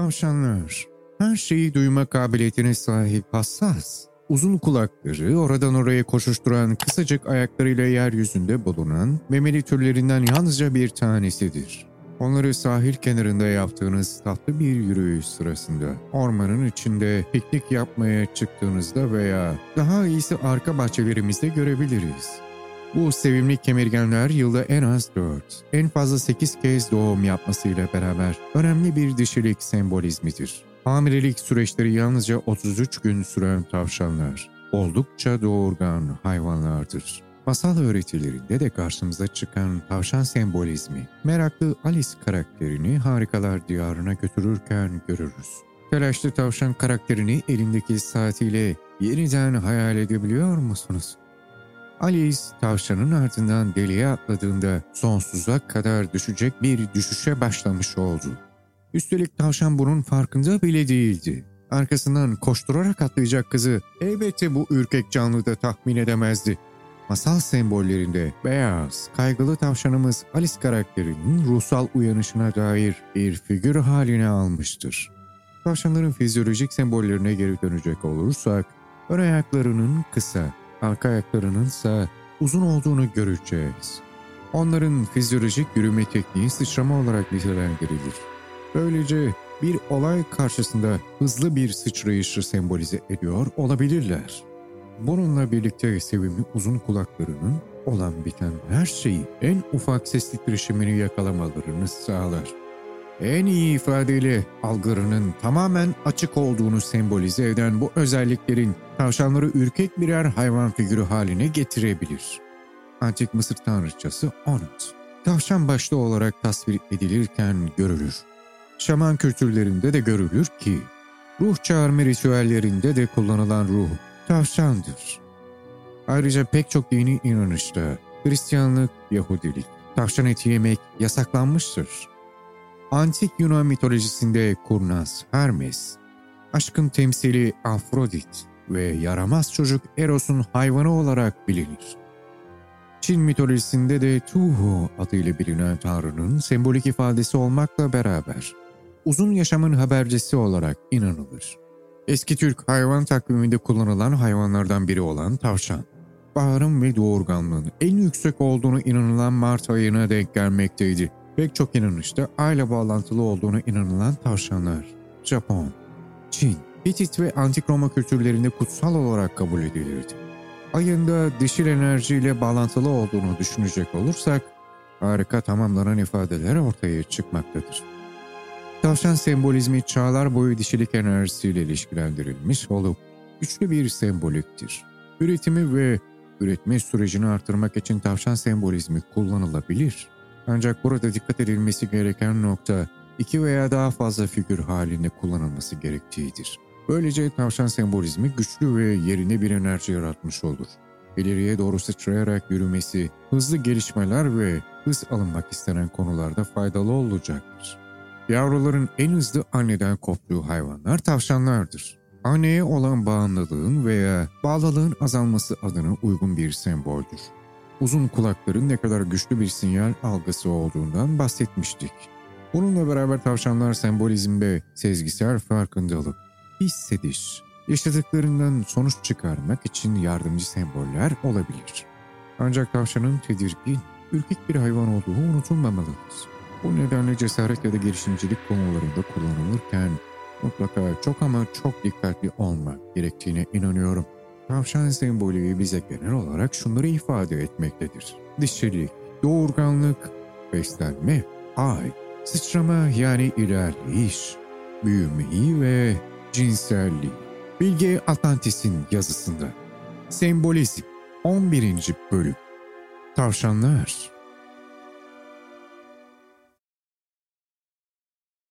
Tavşanlar, her şeyi duyma kabiliyetine sahip hassas. Uzun kulakları, oradan oraya koşuşturan kısacık ayaklarıyla yeryüzünde bulunan memeli türlerinden yalnızca bir tanesidir. Onları sahil kenarında yaptığınız tatlı bir yürüyüş sırasında, ormanın içinde piknik yapmaya çıktığınızda veya daha iyisi arka bahçelerimizde görebiliriz. Bu sevimli kemirgenler yılda en az 4, en fazla 8 kez doğum yapmasıyla beraber önemli bir dişilik sembolizmidir. Hamilelik süreçleri yalnızca 33 gün süren tavşanlar, oldukça doğurgan hayvanlardır. Masal öğretilerinde de karşımıza çıkan tavşan sembolizmi, meraklı Alice karakterini harikalar diyarına götürürken görürüz. Telaşlı tavşan karakterini elindeki saatiyle yeniden hayal edebiliyor musunuz? Alice tavşanın ardından deliğe atladığında sonsuza kadar düşecek bir düşüşe başlamış oldu. Üstelik tavşan bunun farkında bile değildi. Arkasından koşturarak atlayacak kızı elbette bu ürkek canlı da tahmin edemezdi. Masal sembollerinde beyaz, kaygılı tavşanımız Alice karakterinin ruhsal uyanışına dair bir figür haline almıştır. Tavşanların fizyolojik sembollerine geri dönecek olursak, ön ayaklarının kısa, arka ayaklarının ise uzun olduğunu göreceğiz. Onların fizyolojik yürüme tekniği sıçrama olarak nitelendirilir. Böylece bir olay karşısında hızlı bir sıçrayışı sembolize ediyor olabilirler. Bununla birlikte sevimli uzun kulaklarının olan biten her şeyi en ufak ses titreşimini yakalamalarını sağlar. En iyi ifadeyle algılarının tamamen açık olduğunu sembolize eden bu özelliklerin tavşanları ürkek birer hayvan figürü haline getirebilir. Antik Mısır tanrıçası Onut, tavşan başlı olarak tasvir edilirken görülür. Şaman kültürlerinde de görülür ki, ruh çağırma ritüellerinde de kullanılan ruh tavşandır. Ayrıca pek çok dini inanışta Hristiyanlık, Yahudilik, tavşan eti yemek yasaklanmıştır. Antik Yunan mitolojisinde kurnaz Hermes, aşkın temsili Afrodit ve yaramaz çocuk Eros'un hayvanı olarak bilinir. Çin mitolojisinde de Tuhu adıyla bilinen tanrının sembolik ifadesi olmakla beraber uzun yaşamın habercisi olarak inanılır. Eski Türk hayvan takviminde kullanılan hayvanlardan biri olan tavşan, baharın ve doğurganlığın en yüksek olduğunu inanılan Mart ayına denk gelmekteydi. Pek çok inanışta ayla bağlantılı olduğunu inanılan tavşanlar, Japon, Çin, Hitit ve Antik Roma kültürlerinde kutsal olarak kabul edilirdi. Ayında dişil enerjiyle bağlantılı olduğunu düşünecek olursak, harika tamamlanan ifadeler ortaya çıkmaktadır. Tavşan sembolizmi çağlar boyu dişilik enerjisiyle ilişkilendirilmiş olup güçlü bir semboliktir. Üretimi ve üretme sürecini artırmak için tavşan sembolizmi kullanılabilir. Ancak burada dikkat edilmesi gereken nokta iki veya daha fazla figür halinde kullanılması gerektiğidir. Böylece tavşan sembolizmi güçlü ve yerine bir enerji yaratmış olur. İleriye doğru sıçrayarak yürümesi, hızlı gelişmeler ve hız alınmak istenen konularda faydalı olacaktır. Yavruların en hızlı anneden koptuğu hayvanlar tavşanlardır. Anneye olan bağımlılığın veya bağlılığın azalması adına uygun bir semboldür. Uzun kulakların ne kadar güçlü bir sinyal algısı olduğundan bahsetmiştik. Bununla beraber tavşanlar sembolizmde sezgisel farkındalık, hissediş, yaşadıklarından sonuç çıkarmak için yardımcı semboller olabilir. Ancak tavşanın tedirgin, ürkek bir hayvan olduğu unutulmamalıdır. Bu nedenle cesaret ya da girişimcilik konularında kullanılırken mutlaka çok ama çok dikkatli olmak gerektiğine inanıyorum. Tavşan sembolü bize genel olarak şunları ifade etmektedir. Dişilik, doğurganlık, beslenme, ay, sıçrama yani ilerleyiş, büyümeyi ve cinselliği. Bilge Atlantis'in yazısında. Sembolizm 11. Bölüm Tavşanlar